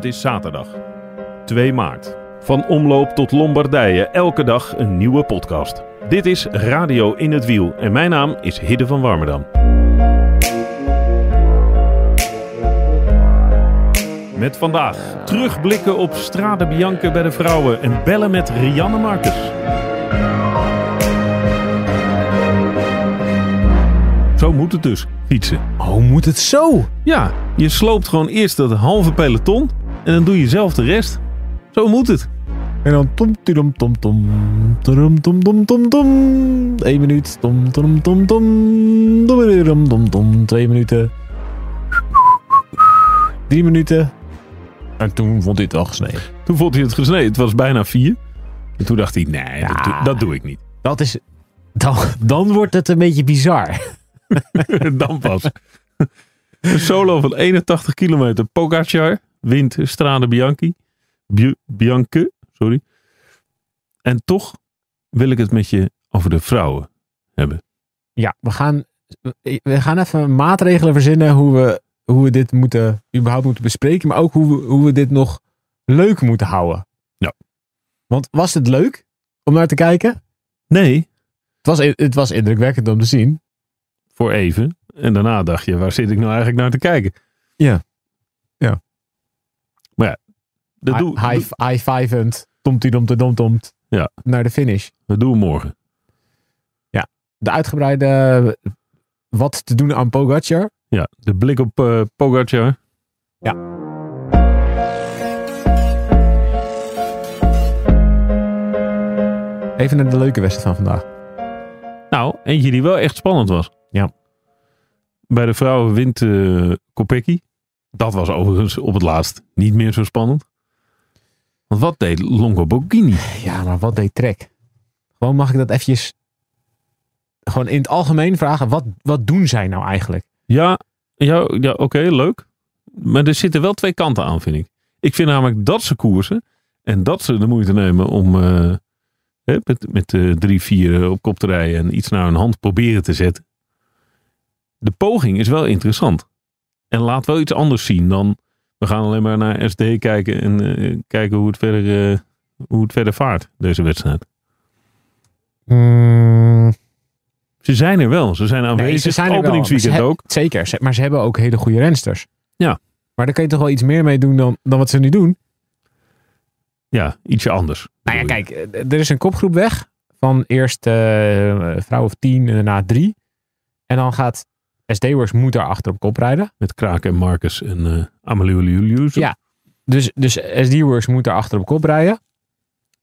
Het is zaterdag, 2 maart. Van omloop tot Lombardije, elke dag een nieuwe podcast. Dit is Radio in het Wiel en mijn naam is Hidde van Warmerdam. Met vandaag terugblikken op Strade Bianca bij de vrouwen en bellen met Rianne Marcus. Zo moet het dus, fietsen. Oh, moet het zo? Ja, je sloopt gewoon eerst dat halve peloton en dan doe je zelf de rest. Zo moet het. En dan tom tom tom tom tom tom tom tom tom 1 minuut tom tom tom tom tom tom tom 2 minuten 3 minuten en toen vond hij het al gesneden. Toen vond hij het gesneden. Het was bijna vier. En toen dacht hij, nee, dat, doe, dat doe ik niet. Dat is dan, dan wordt het een beetje bizar. dan pas. Een solo van 81 kilometer. Pogacar wint Strade Bianchi. Bi Bianche, sorry. En toch wil ik het met je over de vrouwen hebben. Ja, we gaan, we gaan even maatregelen verzinnen hoe we, hoe we dit moeten, überhaupt moeten bespreken. Maar ook hoe we, hoe we dit nog leuk moeten houden. Ja. Want was het leuk om naar te kijken? Nee. Het was, het was indrukwekkend om te zien. Voor even. En daarna dacht je, waar zit ik nou eigenlijk naar te kijken? Ja. Ja. Maar ja. Dat doe, high, high fivend. Tomt dom dom tomt. Ja. Naar de finish. Dat doen we morgen. Ja. De uitgebreide wat te doen aan Pogacar. Ja. De blik op uh, Pogacar. Ja. Even naar de leuke wedstrijd van vandaag. Nou, eentje die wel echt spannend was. Ja. Bij de vrouwen wint uh, Kopecky. Dat was overigens op het laatst niet meer zo spannend. Want wat deed Longo Borghini? Ja, maar wat deed Trek? Gewoon mag ik dat eventjes... Gewoon in het algemeen vragen. Wat, wat doen zij nou eigenlijk? Ja, ja, ja oké, leuk. Maar er zitten wel twee kanten aan, vind ik. Ik vind namelijk dat ze koersen. En dat ze de moeite nemen om... Uh, met, met uh, drie, vier op kop te rijden en iets naar hun hand proberen te zetten. De poging is wel interessant. En laat wel iets anders zien dan we gaan alleen maar naar SD kijken en uh, kijken hoe het, verder, uh, hoe het verder vaart, deze wedstrijd. Mm. Ze zijn er wel. Ze zijn aanwezig. Nee, ze zijn openingsweekend ook. Zeker, maar ze hebben ook hele goede rensters. Ja. Maar daar kan je toch wel iets meer mee doen dan, dan wat ze nu doen? Ja, ietsje anders. Nou ja, kijk, er is een kopgroep weg. Van eerst uh, vrouw of tien en daarna drie. En dan gaat SD-Works moet daar achter op kop rijden. Met Kraken en Marcus en uh, Amaleu Ja, dus, dus SD-Works moet daar achter op kop rijden.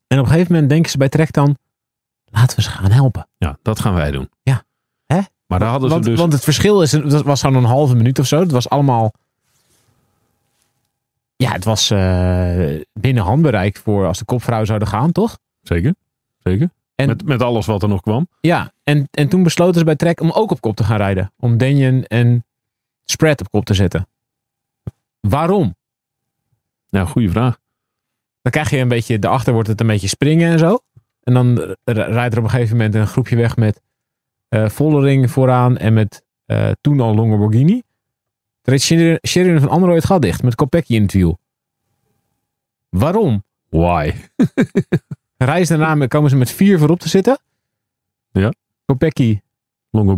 En op een gegeven moment denken ze bij Trek dan, laten we ze gaan helpen. Ja, dat gaan wij doen. Ja. Hè? Maar daar hadden want, ze dus... Want het verschil is, dat was zo'n een halve minuut of zo. Het was allemaal... Ja, het was uh, binnen handbereik voor als de kopvrouw zouden gaan, toch? Zeker, zeker. En, met, met alles wat er nog kwam. Ja, en, en toen besloten ze bij Trek om ook op kop te gaan rijden. Om Denjen en Spread op kop te zetten. Waarom? Ja, goede vraag. Dan krijg je een beetje, daarachter wordt het een beetje springen en zo. En dan rijdt er op een gegeven moment een groepje weg met uh, Vollering vooraan en met uh, toen al Longo Borghini. Toen reed Sheridan van Android het gat dicht met Kopecky in het wiel. Waarom? Why? Reis daarna komen ze met vier voorop te zitten. Ja. Kopecky. Longo.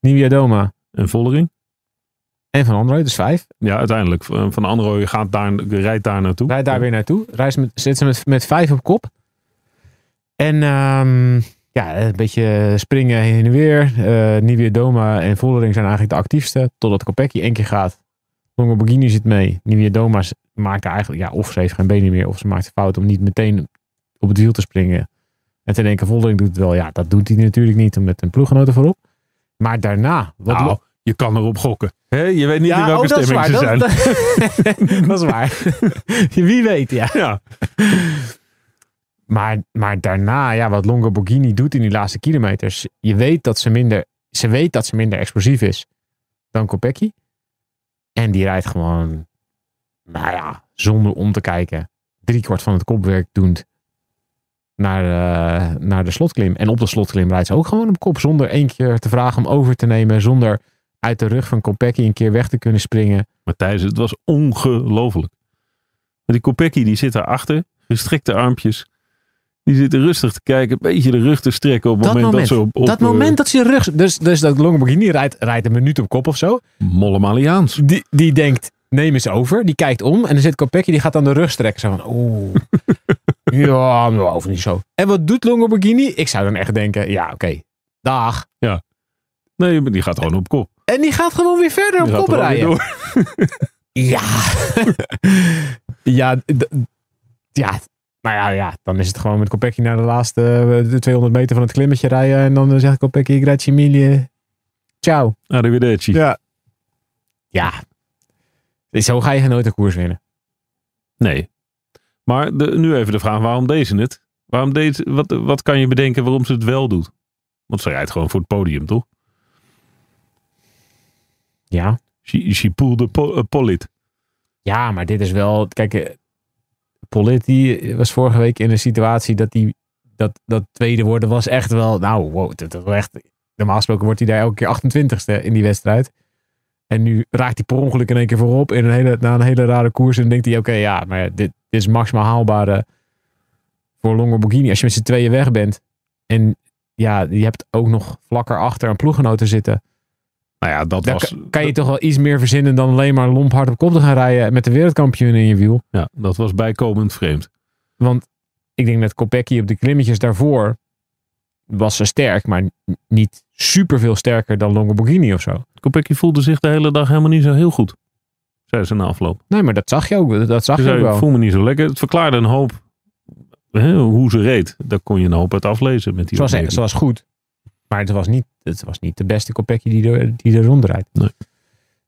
Nivia Doma. En Vollering. En Van Androoy, dus vijf. Ja, uiteindelijk. Van Androoy gaat daar, rijdt daar naartoe. Rijdt daar weer naartoe. Reis met, zit ze met, met vijf op kop. En um, ja, een beetje springen heen en weer. Uh, Doma en Vollering zijn eigenlijk de actiefste. Totdat Kopecky één keer gaat. Longo Borghini zit mee. Nivia Doma maakt eigenlijk, ja, of ze heeft geen benen meer, of ze maakt de fout om niet meteen op het wiel te springen. En te denken, Voldering doet het wel. Ja, dat doet hij natuurlijk niet met een ploeggenoten voorop. Maar daarna. Wat nou, je kan erop gokken. Hè? Je weet niet in welke oh, stemming ze zijn. dat, dat is waar. Wie weet, ja. Ja. Maar, maar daarna, ja, wat Longo Borghini doet in die laatste kilometers. Je weet dat ze minder, ze weet dat ze minder explosief is dan Kopecky. En die rijdt gewoon, nou ja, zonder om te kijken. Driekwart van het kopwerk doend naar, eh, naar de slotklim. En op de slotklim rijdt ze ook gewoon op kop. Zonder één keer te vragen om over te nemen. Zonder uit de rug van Kopecky een keer weg te kunnen springen. Maar Thijs, het was ongelooflijk. Die Kopecky die zit daarachter, gestrekte armpjes. Die zitten rustig te kijken, een beetje de rug te strekken op het Dat moment, moment, dat ze op, op dat eh, moment dat ze rug... Dus, dus dat Longo Borghini rijdt, rijdt een minuut op kop of zo. Mollem-Alliaans. Die, die denkt, neem eens over. Die kijkt om en dan zit Kopecky, die gaat dan de rug strekken. Zo van, oeh. ja, nou, of niet zo. En wat doet Longo Borghini? Ik zou dan echt denken, ja, oké. Dag. Nee, maar die gaat gewoon op kop. En die gaat gewoon weer verder op Die kop rijden. Ja. ja, ja. Nou ja, ja, dan is het gewoon met Kopecky naar de laatste eh, de 200 meter van het klimmetje rijden. En dan zegt Kopecky, grazie mille. Ciao. Arrivederci. Ja. Ja. Zo ga je nooit een koers winnen. Nee. Maar de, nu even de vraag, waarom deze het? Waarom deed, wat, wat kan je bedenken waarom ze het wel doet? Want ze rijdt gewoon voor het podium, toch? Ja. She, she pulled the po, a polit. Ja, maar dit is wel. Kijk, eh, Poletti was vorige week in een situatie dat die dat, dat tweede worden was echt wel. Nou, wow, dat, dat was echt. Normaal gesproken wordt hij daar elke keer 28ste in die wedstrijd. En nu raakt hij per ongeluk in één keer voorop in een hele, na een hele rare koers. En denkt hij: oké, ja, maar dit, dit is maximaal haalbaar eh, voor Longo Borghini. Als je met z'n tweeën weg bent. En ja, je hebt ook nog vlakker achter een ploeggenoten zitten. Nou ja, dat Dan was, kan, kan je toch wel iets meer verzinnen dan alleen maar lomp hard op kop te gaan rijden met de wereldkampioen in je wiel. ja, dat was bijkomend vreemd. Want ik denk dat Kopecky op de klimmetjes daarvoor was ze sterk, maar niet super veel sterker dan Longo Borghini of zo. Kopecky voelde zich de hele dag helemaal niet zo heel goed. Zei ze na afloop. Nee, maar dat zag je ook. Dat zag Ze je ook zei, ik wel. voel me niet zo lekker. Het verklaarde een hoop hè, hoe ze reed. Daar kon je een hoop uit aflezen met die Ze was, ze was goed, maar het was niet, het was niet de beste Kopecky die er, die er rondrijdt. Nee.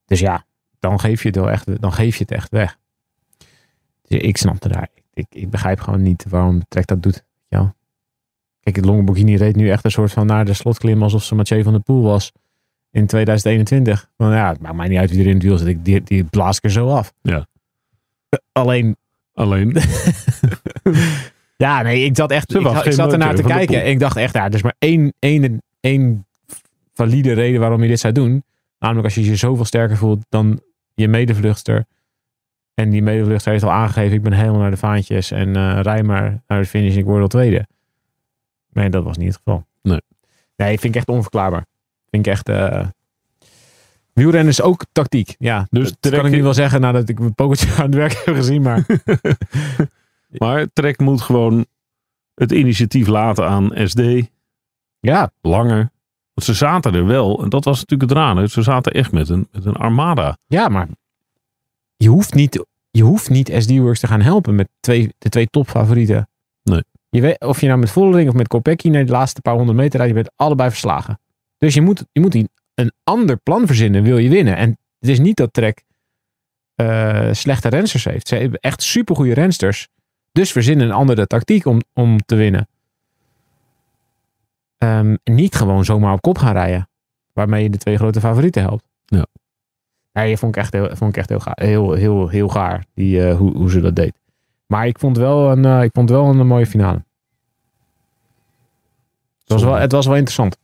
Dus ja, dan geef je het wel echt, dan geef je het echt weg. Dus ik snapte daar. Ik, ik begrijp gewoon niet waarom Trek dat doet. Kijk, Longo Borghini reed nu echt een soort van naar de slotklim alsof ze Mathieu van der Poel was in 2021. Van ja, het maakt mij niet uit wie er in het wiel zit. Ik, die, die blaas ik er zo af. Ja. Eh, Alleen, Alleen, ja, nee, ik zat echt. Ze Ik, zat ernaar te kijken. En ik dacht echt, ja, er is maar één, één, één valide reden waarom je dit zou doen. Namelijk als je je zoveel sterker voelt dan je medevluchtster. En die medevluchtster heeft al aangegeven, ik ben helemaal naar de vaantjes. En eh rij maar naar de finish, ik word al tweede. Nee, dat was niet het geval. Nee. Nee, vind ik echt onverklaarbaar. Vind ik echt... eh Wielrennen is ook tactiek. Ja, Dus dat kan trek ik nu wel zeggen nadat ik mijn pokertje aan het werk heb gezien. Maar maar Trek moet gewoon het initiatief laten aan SD. ja, Langer. Want ze zaten er wel. En dat was natuurlijk het rare. Ze zaten echt met een, met een armada. Ja, maar je hoeft niet, je hoeft niet SD-Works te gaan helpen met twee, de twee topfavorieten. Nee. Je weet, of je nou met Vollering of met Kopecky naar de laatste paar honderd meter rijdt, je bent allebei verslagen. Dus je moet, je moet een- een ander plan verzinnen, wil je winnen. En het is niet dat Trek eh, slechte rensters heeft. Ze hebben echt supergoeie rensters. Dus verzinnen een andere tactiek om, om te winnen. Ehm, niet gewoon zomaar op kop gaan rijden. Waarmee je de twee grote favorieten helpt. Ja. Nee, vond ik echt heel, vond ik echt heel, gaar, heel, heel, heel gaar die, eh, hoe, hoe ze dat deed. Maar ik vond wel een, eh, ik vond wel een mooie finale. Het was wel, het was wel interessant.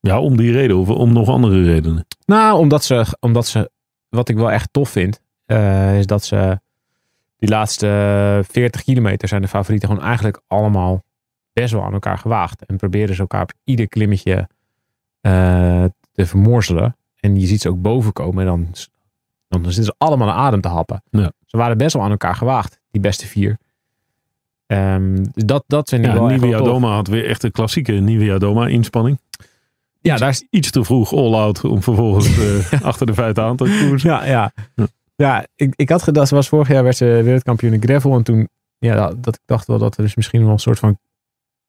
Ja, om die reden. Of om nog andere redenen. Nou, omdat ze, omdat ze wat ik wel echt tof vind, eh, is dat ze die laatste 40 kilometer zijn de favorieten gewoon eigenlijk allemaal best wel aan elkaar gewaagd. En proberen ze elkaar op ieder klimmetje eh, te vermorzelen. En je ziet ze ook boven komen en dan, dan zitten ze allemaal aan adem te happen. Ja. Ze waren best wel aan elkaar gewaagd, die beste vier. Dus dat, dat vind ik Ja, wel had weer echt een klassieke Nivea Doma inspanning. Ja, daar is, Iets te vroeg all-out om vervolgens eh, achter de feiten aan te koersen. Ja, ja. Ja. Ja, ik, ik had gedacht, ze was vorig jaar werd ze wereldkampioen in gravel. En toen, ja, dat, dat ik dacht wel dat er dus misschien wel een soort van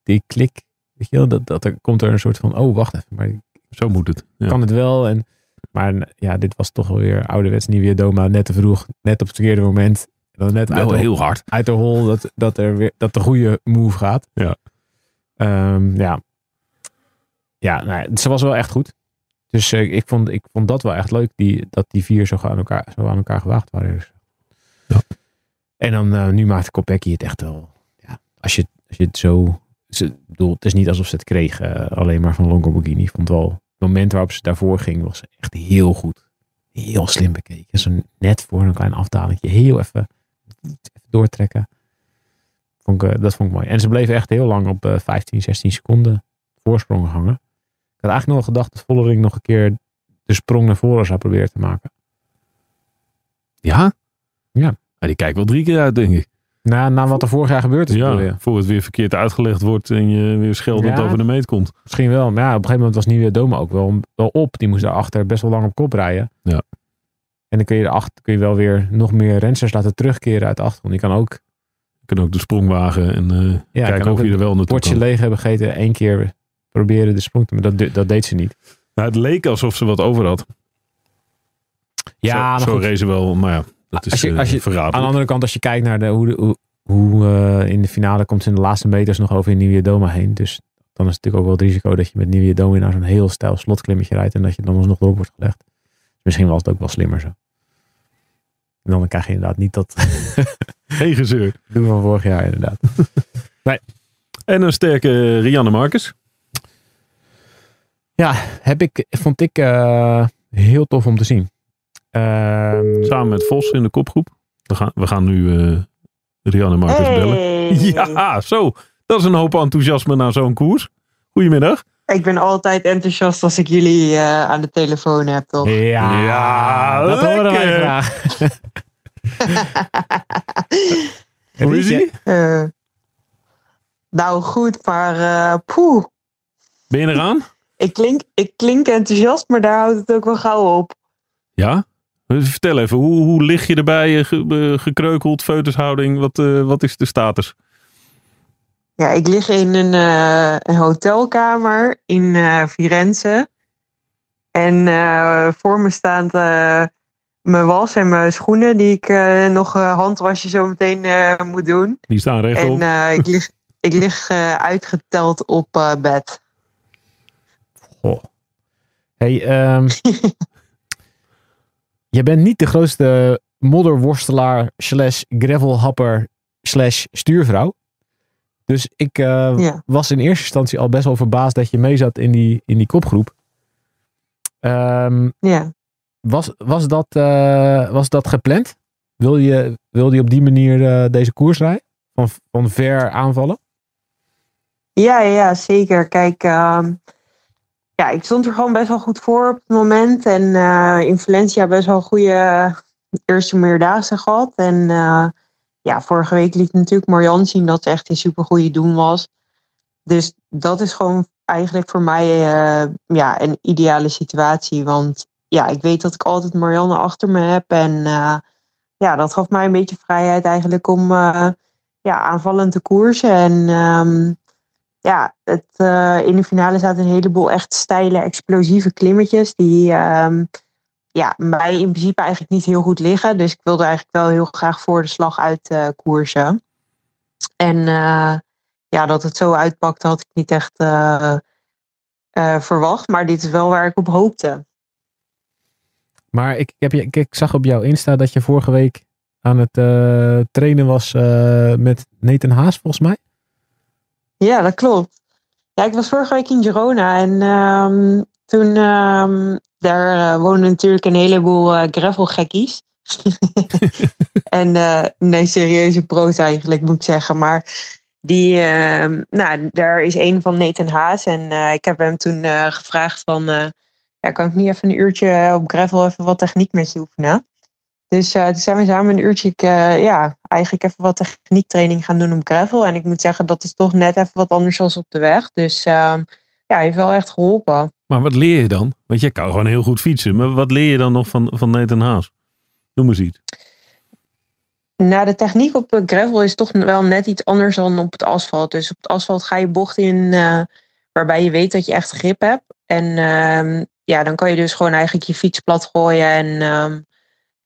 die klik, weet je wel, dat, dat er komt er een soort van, oh wacht even, maar Zo moet het. Ja. kan het wel. En, maar ja, dit was toch wel weer ouderwets Nieuwe Doma. Net te vroeg, net op het verkeerde moment. Dan net uit de, heel hard. uit de hol dat, dat, er weer, dat de goede move gaat. Ja. Ehm, ja. Ja, nou, ze was wel echt goed. Dus eh, ik, vond, ik vond dat wel echt leuk. Die, dat die vier zo aan elkaar, zo aan elkaar gewaagd waren. Dus. Ja. En dan eh, nu maakte Kopecky het echt wel. Ja, als, je, als je het zo. Ze, bedoel, het is niet alsof ze het kreeg eh, alleen maar van Longo Borghini. Ik vond wel. Het moment waarop ze daarvoor ging was echt heel goed. Heel slim bekeken. Zo net voor een klein afdalingje. Heel even doortrekken. Vond ik, eh, dat vond ik mooi. En ze bleven echt heel lang op eh, 15, 16 seconden voorsprong hangen. Ik had eigenlijk nog wel gedacht dat Vollering nog een keer de sprong naar voren zou proberen te maken. Ja? Ja. die kijkt wel drie keer uit, denk ik. Na, na wat er vorig jaar gebeurd is. Ja, voor het weer verkeerd uitgelegd wordt en je weer scheldend Ja. over de meet komt. Misschien wel. Maar ja, op een gegeven moment was Nieuwe Doma ook wel, wel op. Die moest daarachter best wel lang op kop rijden. Ja. En dan kun je, erachter, kun je wel weer nog meer rensters laten terugkeren uit de achtergrond. Die kan ook Je kan ook de sprong wagen en eh, ja, kijken of je er wel een naartoe bordje kan. leeg hebben gegeten. één keer proberen de sprong te maken. Dat, dat deed ze niet. Nou, het leek alsof ze wat over had. Ja, zo, maar zo wel, maar ja, dat is Als je- eh, als je-. Aan de andere kant, als je kijkt naar de, hoe, de, hoe, hoe eh, in de finale komt ze in de laatste meters nog over in Nieuwe Doma heen. Dus dan is het natuurlijk ook wel het risico dat je met Nieuwe Doma naar zo'n heel stijl slotklimmetje rijdt. En dat je dan alsnog erop wordt gelegd. Misschien was het ook wel slimmer zo. En dan krijg je inderdaad niet dat Geen gezeur. doen van vorig jaar inderdaad. En een sterke Rianne Marcus. Ja, heb ik, vond ik eh, heel tof om te zien. Ehm, Samen met Vos in de kopgroep. We gaan, we gaan nu eh, Rianne Marcus bellen. Ja, zo. Dat is een hoop enthousiasme na zo'n koers. Goedemiddag. Ik ben altijd enthousiast als ik jullie eh, aan de telefoon heb, toch? ja, Ja, dat horen wij graag. Hoe is ie? Eh, nou, goed, maar eh, poeh. Ben je eraan? Ik klink, ik klink enthousiast, maar daar houdt het ook wel gauw op. Ja? Vertel even, hoe, hoe lig je erbij? ge- gekreukeld, feutushouding? Wat, eh, wat is de status? Ja, ik lig in een, eh, een hotelkamer in eh, Firenze. En eh, voor me staan mijn was en mijn schoenen, die ik nog handwasje zo meteen moet doen. Die staan rechtop. En ik lig, ik lig uitgeteld op bed. Goh. Hey, ehm, je bent niet de grootste modderworstelaar slash gravelhapper slash stuurvrouw. Dus ik eh, Ja. was in eerste instantie al best wel verbaasd dat je mee zat in die, in die kopgroep. Ehm, Ja. was, was, dat, eh, was dat gepland? Wil je, wil je op die manier eh, deze koers rijden? Van, van ver aanvallen? Ja, ja, zeker. Kijk, ehm, ja, ik stond er gewoon best wel goed voor op het moment. En in Valencia best wel een goede eerste meerdaagse gehad. En eh, ja, vorige week liet natuurlijk Marianne zien dat ze echt een supergoeie doen was. Dus dat is gewoon eigenlijk voor mij eh, ja, een ideale situatie. Want ja, ik weet dat ik altijd Marianne achter me heb. En eh, ja, dat gaf mij een beetje vrijheid eigenlijk om eh, ja, aanvallend te koersen. En ehm, ja, het, in de finale zaten een heleboel echt steile, explosieve klimmetjes. Die ehm, ja, mij in principe eigenlijk niet heel goed liggen. Dus ik wilde eigenlijk wel heel graag voor de slag uit eh, koersen. En eh, ja, dat het zo uitpakte had ik niet echt eh, verwacht. Maar dit is wel waar ik op hoopte. Maar ik, heb je, ik, zag op jouw Insta dat je vorige week aan het trainen was met Nathan Haas, volgens mij. Ja, dat klopt. Ja, ik was vorige week in Girona en ehm, toen ehm, daar uh, wonen natuurlijk een heleboel uh, gravelgekkies. en uh, nee, serieuze pro's eigenlijk moet ik zeggen. Maar die, uh, nou, daar is een van Nathan Haas en ik heb hem toen gevraagd van, ja, kan ik niet even een uurtje op gravel even wat techniek met je oefenen? Dus toen zijn we samen een uurtje, ja, eigenlijk even wat techniektraining gaan doen op gravel. En ik moet zeggen, dat is toch net even wat anders dan op de weg. Dus uh, ja, heeft wel echt geholpen. Maar wat leer je dan? Want jij kan gewoon heel goed fietsen. Maar wat leer je dan nog van, van Nathan Haas? Noem eens iets. Nou, de techniek op gravel is toch wel net iets anders dan op het asfalt. Dus op het asfalt ga je bocht in uh, waarbij je weet dat je echt grip hebt. En ehm, ja, dan kan je dus gewoon eigenlijk je fiets plat gooien. En, ehm,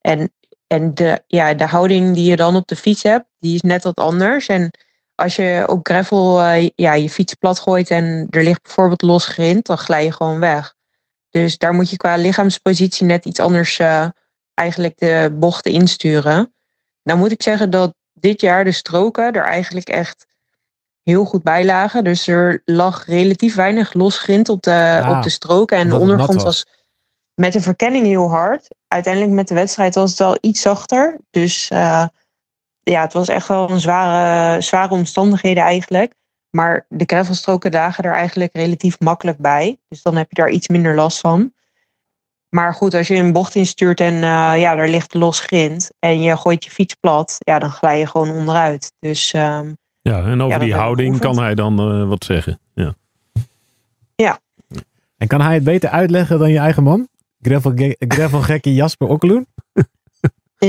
en, en de, ja, de houding die je dan op de fiets hebt, die is net wat anders. En als je op gravel eh, ja, je fiets plat gooit en er ligt bijvoorbeeld los grind, dan glij je gewoon weg. Dus daar moet je qua lichaamspositie net iets anders eh, eigenlijk de bochten insturen. Nou moet ik zeggen dat dit jaar de stroken er eigenlijk echt heel goed bij lagen. Dus er lag relatief weinig los grind op de, op de stroken. En de ondergrond was. was met de verkenning heel hard. Uiteindelijk met de wedstrijd was het wel iets zachter. Dus eh, ja, het was echt wel een zware, zware omstandigheden eigenlijk. Maar de gravelstroken lagen er eigenlijk relatief makkelijk bij. Dus dan heb je daar iets minder last van. Maar goed, als je een bocht instuurt en eh, ja, er ligt los grind en je gooit je fiets plat, ja, dan glij je gewoon onderuit. Dus ehm, Ja, en over Ja, die houding kan hij dan eh, wat zeggen. Ja. En kan hij het beter uitleggen dan je eigen man? Gravel, gravel gekke Jasper Okkeloen?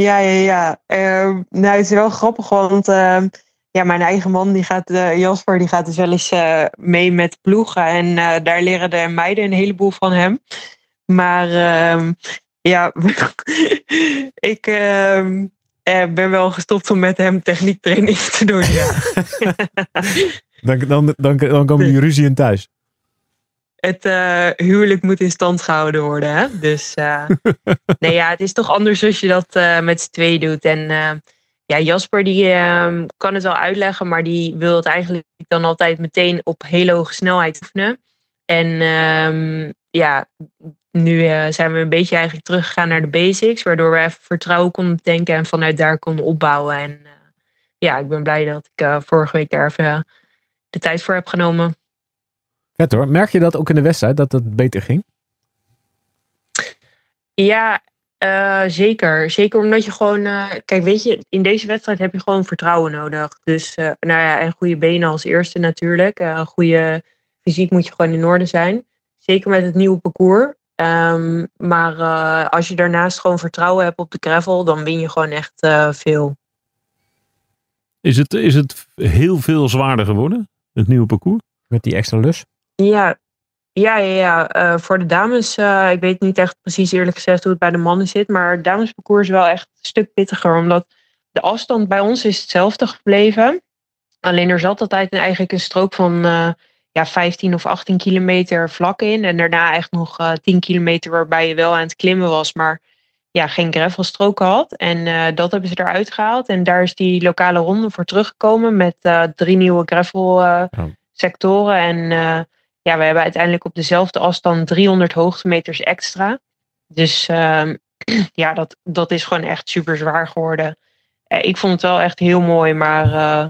Ja, ja, ja. Ehm, nou, het is wel grappig, want ehm, ja, mijn eigen man, die gaat, eh, Jasper, die gaat dus wel eens eh, mee met ploegen. En eh, daar leren de meiden een heleboel van hem. Maar ehm, ja, ik ben wel gestopt om met hem techniektraining te doen. Ja. Dan, dan, dan, dan komen die ruzie in thuis. Het eh, huwelijk moet in stand gehouden worden. Hè? Dus eh, nee, ja, het is toch anders als je dat eh, met z'n tweeën doet. En ja, Jasper die ehm, kan het wel uitleggen, maar die wil het eigenlijk dan altijd meteen op hele hoge snelheid oefenen. En ehm, ja, nu zijn we een beetje eigenlijk teruggegaan naar de basics, waardoor we even vertrouwen konden tanken en vanuit daar konden opbouwen. En ja, ik ben blij dat ik vorige week daar even de tijd voor heb genomen. Vet hoor. Merk je dat ook in de wedstrijd, dat het beter ging? Ja, eh, zeker. Zeker omdat je gewoon. eh, kijk, weet je, in deze wedstrijd heb je gewoon vertrouwen nodig. Dus, eh, nou ja, en goede benen als eerste natuurlijk. Eh goede fysiek moet je gewoon in orde zijn. Zeker met het nieuwe parcours. Ehm, maar eh, als je daarnaast gewoon vertrouwen hebt op de gravel, dan win je gewoon echt eh, veel. Is, het, is het heel veel zwaarder geworden, het nieuwe parcours? Met die extra lus? Ja, ja, ja, ja. Eh, voor de dames, eh, ik weet niet echt precies eerlijk gezegd hoe het bij de mannen zit, maar het damesparcours is wel echt een stuk pittiger, omdat de afstand bij ons is hetzelfde gebleven. Alleen er zat altijd eigenlijk een strook van eh, ja, 15 of 18 kilometer vlak in. En daarna echt nog eh 10 kilometer waarbij je wel aan het klimmen was, maar ja, geen gravelstroken had. En dat hebben ze eruit gehaald. En daar is die lokale ronde voor teruggekomen met drie nieuwe gravel eh, Ja. sectoren. En ja, we hebben uiteindelijk op dezelfde afstand 300 hoogtemeters extra. Dus ehm, ja, dat, dat is gewoon echt super zwaar geworden. Eh, ik vond het wel echt heel mooi, maar eh,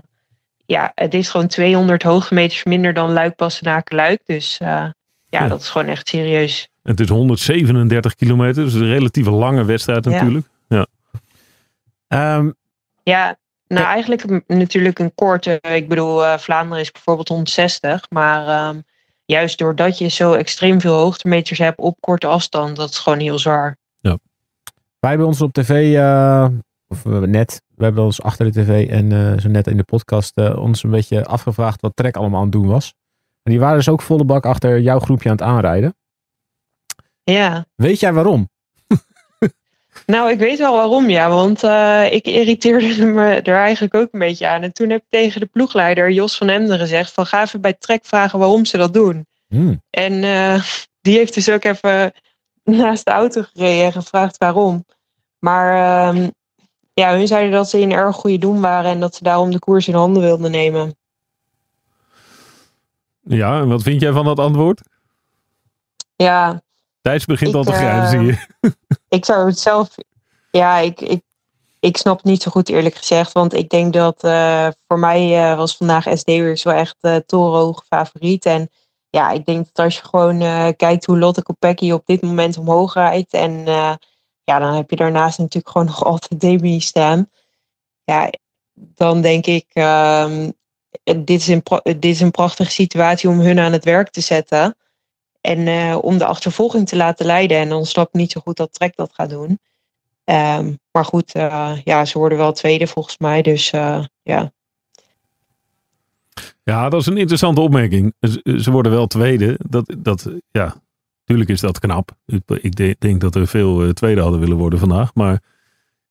ja, het is gewoon 200 hoogtemeters minder dan Luik, Bastenaken, Luik. Dus eh, ja, Ja. dat is gewoon echt serieus. Het is 137 kilometer, dus een relatief lange wedstrijd Ja. natuurlijk. Ehm, Ja, nou eigenlijk natuurlijk een korte. Ik bedoel, eh, Vlaanderen is bijvoorbeeld 160. Maar ehm, juist doordat je zo extreem veel hoogtemeters hebt op korte afstand, dat is gewoon heel zwaar. wij hebben ons op tv, eh, of eh, net, we hebben ons achter de tv en eh, zo net in de podcast ons een beetje afgevraagd wat Trek allemaal aan het doen was. En die waren dus ook volle bak achter jouw groepje aan het aanrijden. Ja, Weet jij waarom? Nou ik weet wel waarom ja, want eh, ik irriteerde me er eigenlijk ook een beetje aan. En toen heb ik tegen de ploegleider Jos van Emden gezegd van ga even bij Trek vragen waarom ze dat doen. Hmm. En eh, die heeft dus ook even naast de auto gereden en gevraagd waarom. Maar ehm, ja, hun zeiden dat ze in erg goede doen waren en dat ze daarom de koers in handen wilden nemen. Ja, en wat vind jij van dat antwoord? Ja, Thijs begint Ik, al te grijpen, eh, zie je. ik zou het zelf. Ja, ik, ik, ik snap het niet zo goed eerlijk gezegd. Want ik denk dat eh, voor mij eh, was vandaag SD weer wel echt uh, favoriet. En ja, ik denk dat als je gewoon kijkt hoe Lotte Kopecky op dit moment omhoog rijdt. En ja, dan heb je daarnaast natuurlijk gewoon nog altijd Demi staan. Ja, dan denk ik, ehm, dit, is een dit is een prachtige situatie om hun aan het werk te zetten. En eh, om de achtervolging te laten leiden. En dan snap ik niet zo goed dat Trek dat gaat doen. Ehm, maar goed, eh, ja, ze worden wel tweede volgens mij. Dus eh, ja. Ja, dat is een interessante opmerking. Ze, worden wel tweede. Dat, dat, ja, Tuurlijk is dat knap. Ik, ik de- denk dat er veel tweede hadden willen worden vandaag. Maar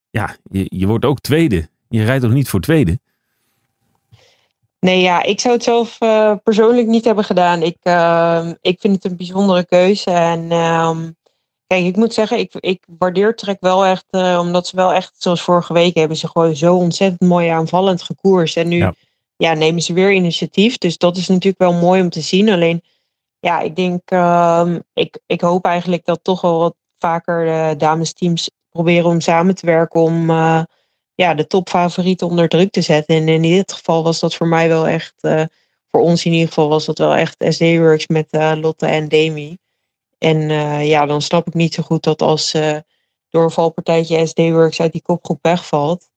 ja, je, je wordt ook tweede. Je rijdt toch niet voor tweede? Nee, ja, ik zou het zelf eh, persoonlijk niet hebben gedaan. Ik, ehm, ik vind het een bijzondere keuze. En ehm, kijk, ik moet zeggen, ik, ik waardeer Trek wel echt, eh, omdat ze wel echt, zoals vorige week, hebben ze gewoon zo ontzettend mooi aanvallend gekoerst. En nu Ja. ja. nemen ze weer initiatief. Dus dat is natuurlijk wel mooi om te zien. Alleen, ja, ik denk, ehm, ik, ik hoop eigenlijk dat toch wel wat vaker de damesteams proberen om samen te werken om eh, ja, de topfavorieten onder druk te zetten. En in dit geval was dat voor mij wel echt, eh, voor ons in ieder geval, was dat wel echt SD-Works met eh, Lotte en Demi. En eh, ja, dan snap ik niet zo goed dat als door een valpartijtje SD-Works uit die kopgroep wegvalt,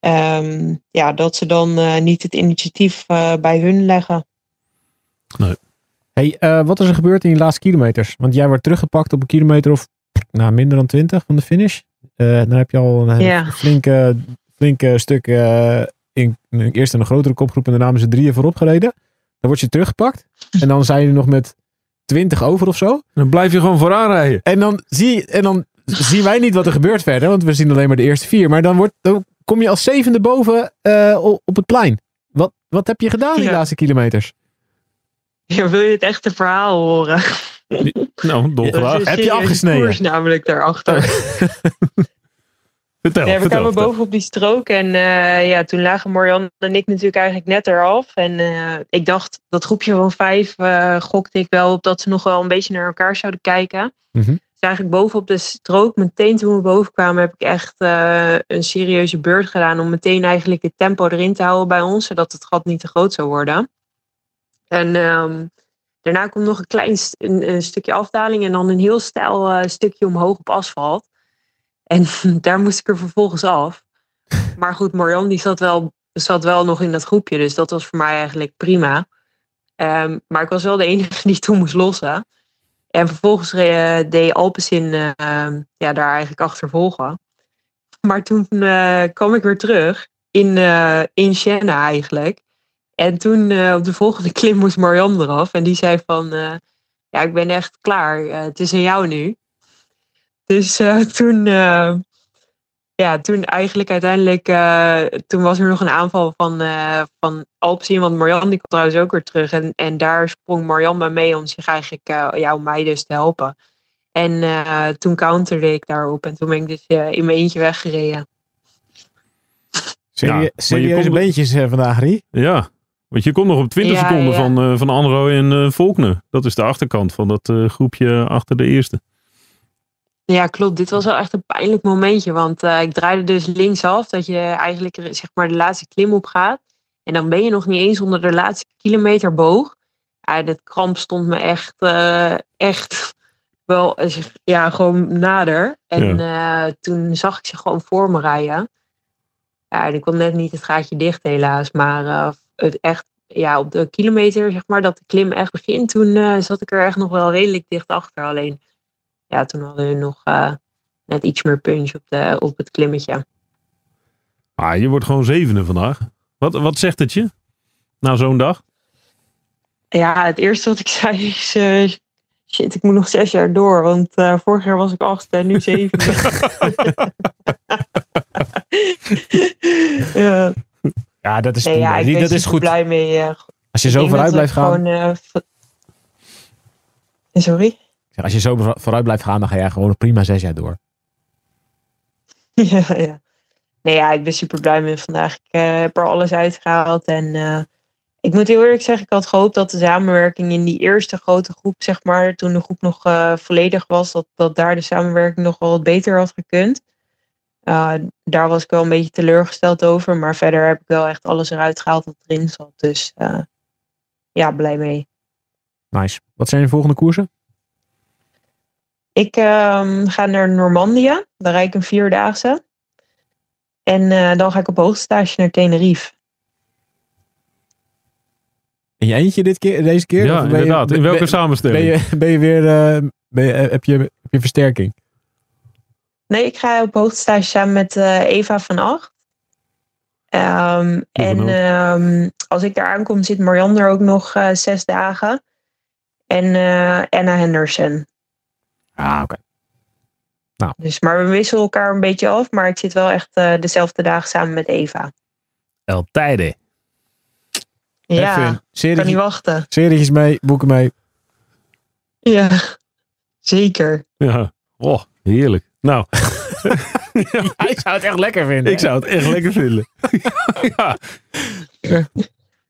ehm, ja, dat ze dan niet het initiatief bij hun leggen. Hey, eh, wat is er gebeurd in die laatste kilometers? Want jij wordt teruggepakt op een kilometer of nou, minder dan 20 van de finish. Eh, dan heb je al een Ja. flinke, flinke stuk eh, in, in eerst een grotere kopgroep en daarna hebben ze drieën voorop gereden. Dan word je teruggepakt. En dan zijn jullie nog met 20 over of zo. Dan blijf je gewoon vooraan rijden. En dan, zie, en dan zien wij niet wat er gebeurt verder, want we zien alleen maar de eerste vier. Maar dan, wordt, dan kom je als zevende boven eh, op het plein. Wat, wat heb je gedaan die Ja. laatste kilometers? Ja, wil je het echte verhaal horen? Nou, dolgraag. Heb je afgesneden? koers namelijk daarachter. Vertel, Ja, we vertel. kwamen boven op die strook en eh, ja, toen lagen Marianne en ik natuurlijk eigenlijk net eraf. En eh, ik dacht, dat groepje van vijf eh, gokte ik wel op dat ze nog wel een beetje naar elkaar zouden kijken. Mhm. Dus eigenlijk boven op de strook, meteen toen we boven kwamen, heb ik echt een serieuze beurt gedaan om meteen eigenlijk het tempo erin te houden bij ons, zodat het gat niet te groot zou worden. En ehm, daarna komt nog een klein een, een stukje afdaling en dan een heel stijl eh, stukje omhoog op asfalt. En daar moest ik er vervolgens af. Maar goed, Marianne die zat wel, zat wel nog in dat groepje. Dus dat was voor mij eigenlijk prima. Ehm, maar ik was wel de enige die toen moest lossen. En vervolgens eh, deed Alpecin eh, ehm, ja, daar eigenlijk achtervolgen. Maar toen eh, kwam ik weer terug in, in Siena eigenlijk. En toen eh, op de volgende klim moest Marianne eraf. En die zei van, eh, ja, ik ben echt klaar. Eh, het is aan jou nu. Dus eh, toen, eh, ja, toen eigenlijk uiteindelijk, eh, toen was er nog een aanval van, eh van Alpecin, want Marianne die kwam trouwens ook weer terug. En, en daar sprong Marianne bij mee om zich eigenlijk, eh ja, om mij dus te helpen. En eh, toen counterde ik daarop en toen ben ik dus eh, in mijn eentje weggereden. Serie- je serieuze beentjes vandaag, Rie. Ja, want je komt nog op 20 Ja, seconden ja. van, eh van Anro en eh Volkner. Dat is de achterkant van dat eh, groepje achter de eerste. Ja, klopt. Dit was wel echt een pijnlijk momentje. Want ik draaide dus linksaf. Dat je eigenlijk zeg maar de laatste klim op gaat. En dan ben je nog niet eens onder de laatste kilometer boog. Ja, dit kramp stond me echt, echt wel ja, gewoon nader. En toen zag ik ze gewoon voor me rijden. Ja, ik kon net niet het gaatje dicht helaas. Maar het echt, ja, op de kilometer zeg maar dat de klim echt begint. Toen eh, zat ik er echt nog wel redelijk dicht achter. Alleen ja, toen hadden we nog eh, net iets meer punch op, de, op het klimmetje. Ah, je wordt gewoon zevende vandaag. Wat, wat zegt het je? Na zo'n dag? Ja, het eerste wat ik zei is... eh, shit, ik moet nog zes jaar door. Want eh, vorig jaar was ik achtste en nu zevende. ja, Ja, dat is, nee, prima. ja, ben dat is goed. blij mee. eh, Als je zo vooruit blijft gaan. Gewoon, eh, v- Sorry? Zeg, Als je zo voor- vooruit blijft gaan, dan ga jij gewoon prima zes jaar door. ja, ja. Nee, ja, ik ben super blij mee vandaag. Ik eh, heb er alles uitgehaald. En eh, ik moet heel eerlijk zeggen, ik had gehoopt dat de samenwerking in die eerste grote groep, zeg maar, toen de groep nog eh, volledig was, dat, dat daar de samenwerking nog wel wat beter had gekund. Uh, daar was ik wel een beetje teleurgesteld over. Maar verder heb ik wel echt alles eruit gehaald wat erin zat. Dus uh, ja, blij mee. Nice. Wat zijn je volgende koersen? Ik uh, ga naar Normandië. Daar rijd ik een vierdaagse. En uh, dan ga ik op hoogstage naar Tenerife. In je eentje dit keer, deze keer? Ja, je- inderdaad. In welke ben- samenstelling? Ben je, ben je weer, uh, ben je, heb, je, heb je versterking? Nee, ik ga op hoogstage samen met uh, Eva van Acht. Um, en um, als ik daar aankom, zit Marianne er ook nog uh, zes dagen. En uh, Anna Henderson. Ah, oké. Dus, maar we wisselen elkaar een beetje af. Maar ik zit wel echt eh, dezelfde dagen samen met Eva. El Tijde. Ja, Even kan niet wachten. serietjes mee, boeken mee. Ja, zeker. Ja. Oh, heerlijk. Nou, Hij zou het echt lekker vinden. ik zou het echt lekker vinden. ja.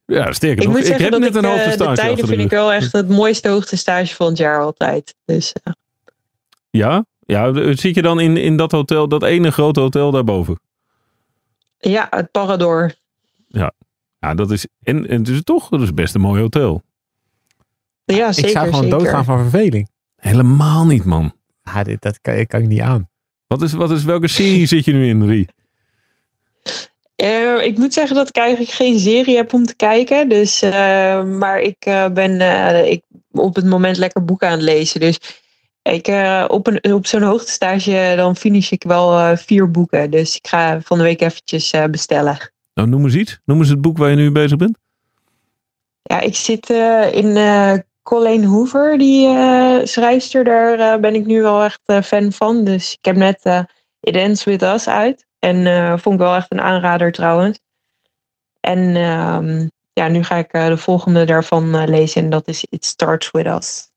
ja, sterker Ik nog, moet ik heb dat net ik een eh, de stage tijden de vind ik wel echt het mooiste hoogtestage van het jaar altijd. Dus eh, Ja? Ja, zit je dan in, in dat hotel, dat ene grote hotel daarboven? ja, het Parador. Ja, dat is, en, en het is toch, dat is best een mooi hotel. Ja, zeker. ik zou gewoon zeker. doodgaan van verveling. Helemaal niet, man. Ah, dit, dat kan, kan ik niet aan. Wat is, wat is, welke serie zit je nu in, Rie? Eh, ik moet zeggen dat ik eigenlijk geen serie heb om te kijken. Dus, eh, maar ik eh, ben eh, ik, op het moment lekker boeken aan het lezen. Dus ik, eh, op, een, op zo'n hoogtestage dan finish ik wel eh, vier boeken. Dus ik ga van de week eventjes eh, bestellen. Nou, noem eens iets. Noem eens het boek waar je nu bezig bent. Ja, ik zit eh, in eh Colleen Hoover, die eh, schrijfster. Daar eh, ben ik nu wel echt eh, fan van. Dus ik heb net eh, It Ends With Us uit. En eh, vond ik wel echt een aanrader trouwens. En ehm, ja, nu ga ik eh, de volgende daarvan eh, lezen. En dat is It Starts With Us.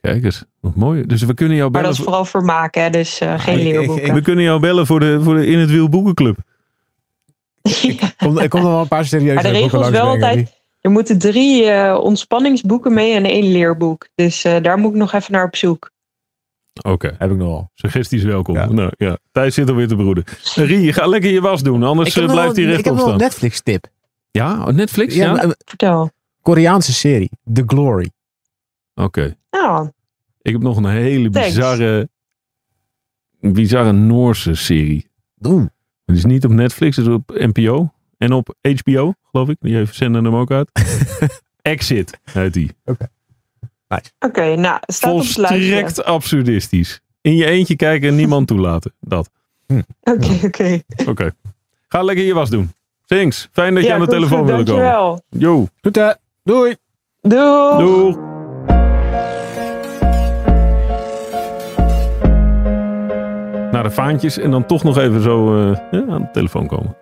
Kijk eens, wat mooi. Dus we kunnen jou Maar bellen, dat is voor, vooral vermaak, hè. Dus eh, geen ik- ik- leerboeken. we kunnen jou bellen voor de, voor de In het Wiel Boekenclub. Ja. Kom, er komt nog wel een paar serieuze Maar de boeken regels wel altijd- Er moeten drie eh, ontspanningsboeken mee en één leerboek. Dus eh, daar moet ik nog even naar op zoek. Oké. Heb ik nog wel. suggesties welkom. Ja. Nou ja, Thijs zit alweer te broeden. Rie, ga lekker je was doen, anders eh, blijft wel- hij Ik heb rechtop nog een staan. Netflix tip. Ja, oh, Netflix? Ja, Ja? Vertel. Koreaanse serie. The Glory. Oké. Nou, Ik heb nog een hele Thanks. bizarre, bizarre Noorse serie. Oeh. Het is niet op Netflix, het is op NPO. En op HBO, geloof ik. Die zenden hem ook uit. Exit heet die. oké. nou, staat op het lijstje. Volstrekt absurdistisch. In je eentje kijken en niemand toelaten. Dat. Oké, oké. Oké. Ga lekker je was doen. Thanks. Fijn dat je aan de telefoon wilde komen. Dankjewel. Goed hè. Doei. Doei. Doeg. Naar de vaantjes en dan toch nog even zo eh, ja, aan de telefoon komen.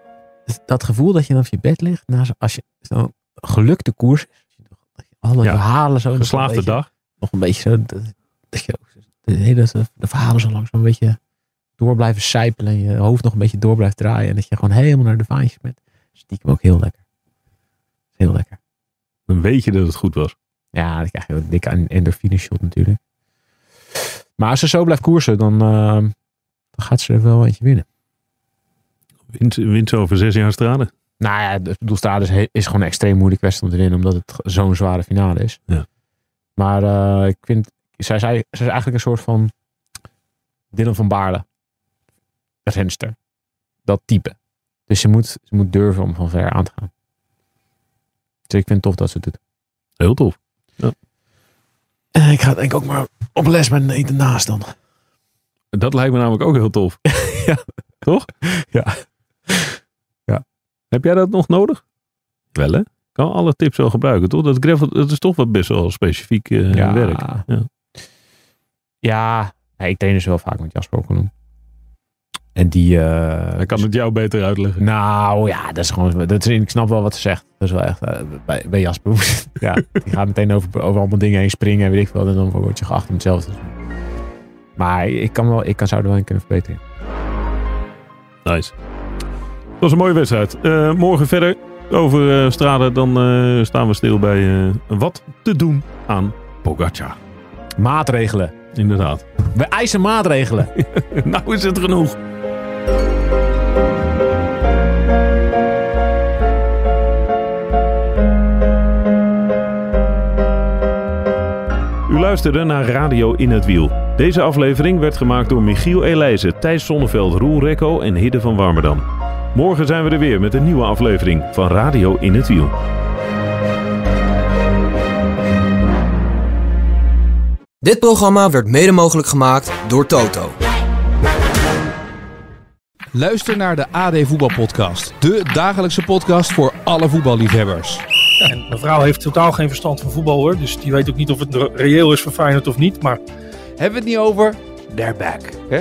Dat gevoel dat je dan op je bed ligt. Na zo, als je zo'n gelukte koers is. dat je Alle Ja. verhalen zo. nog een Geslaagde beetje- dag. Nog een beetje zo. Dat, dat je ook de, hele, de verhalen zo langzaam een beetje door blijven sijpelen. En je hoofd nog een beetje door blijft draaien. En dat je gewoon helemaal naar de vaantjes bent. Stiekem ook heel lekker. Heel lekker. Dan weet je dat het goed was. Ja, dan krijg je ook dik aan endorfine shot natuurlijk. Maar als ze zo blijft koersen, dan, eh, dan gaat ze er wel eentje winnen. Wint, wint ze over zes jaar straden. Nou ja, de doelstade is, is gewoon een extreem moeilijke wedstrijd om te winnen, omdat het zo'n zware finale is. Ja. Maar eh, ik vind, zij, zij, zij is eigenlijk een soort van Dylan van Baarle. Renster. Dat type. Dus ze moet, ze moet durven om van ver aan te gaan. Dus ik vind het tof dat ze het doet. Heel tof. Eh, ik ga denk ik ook maar op les met Nathan naast dan. Dat lijkt me namelijk ook heel tof. Ja. Toch? Ja. Heb jij dat nog nodig? Wel hè? Kan alle tips wel gebruiken, toch? Dat gravel, dat is toch wel best wel specifiek eh, werk. Ja. Ja, ja, ik train dus wel vaak met Jasper Okkelum. En die... eh, Hij kan het jou beter uitleggen. Nou ja, dat is gewoon. Dat is, ik snap wel wat ze zegt. Dat is wel echt. eh, bij, bij Jasper. ja, die gaat meteen over, over allemaal dingen heen springen en weet ik veel. En dan word je geacht om hetzelfde te doen. Maar ik, kan wel, ik kan, zou er wel in kunnen verbeteren. Nice. Dat was een mooie wedstrijd. Eh, morgen verder over eh Straden. Dan eh, staan we stil bij wat te doen aan Pogacar. Maatregelen. Inderdaad. We eisen maatregelen. nou is het genoeg. U luisterde naar Radio in het Wiel. Deze aflevering werd gemaakt door Michiel Elijzen, Thijs Sonneveld, Roel Rekko en Hidde van Warmerdam. Morgen zijn we er weer met een nieuwe aflevering van Radio in het Wiel. Dit programma werd mede mogelijk gemaakt door Toto. Luister naar de AD Voetbalpodcast. De dagelijkse podcast voor alle voetballiefhebbers. En mijn vrouw heeft totaal geen verstand van voetbal hoor. Dus die weet ook niet of het re- reëel is voor Feyenoord of niet. Maar hebben we het niet over? They're back. Hè?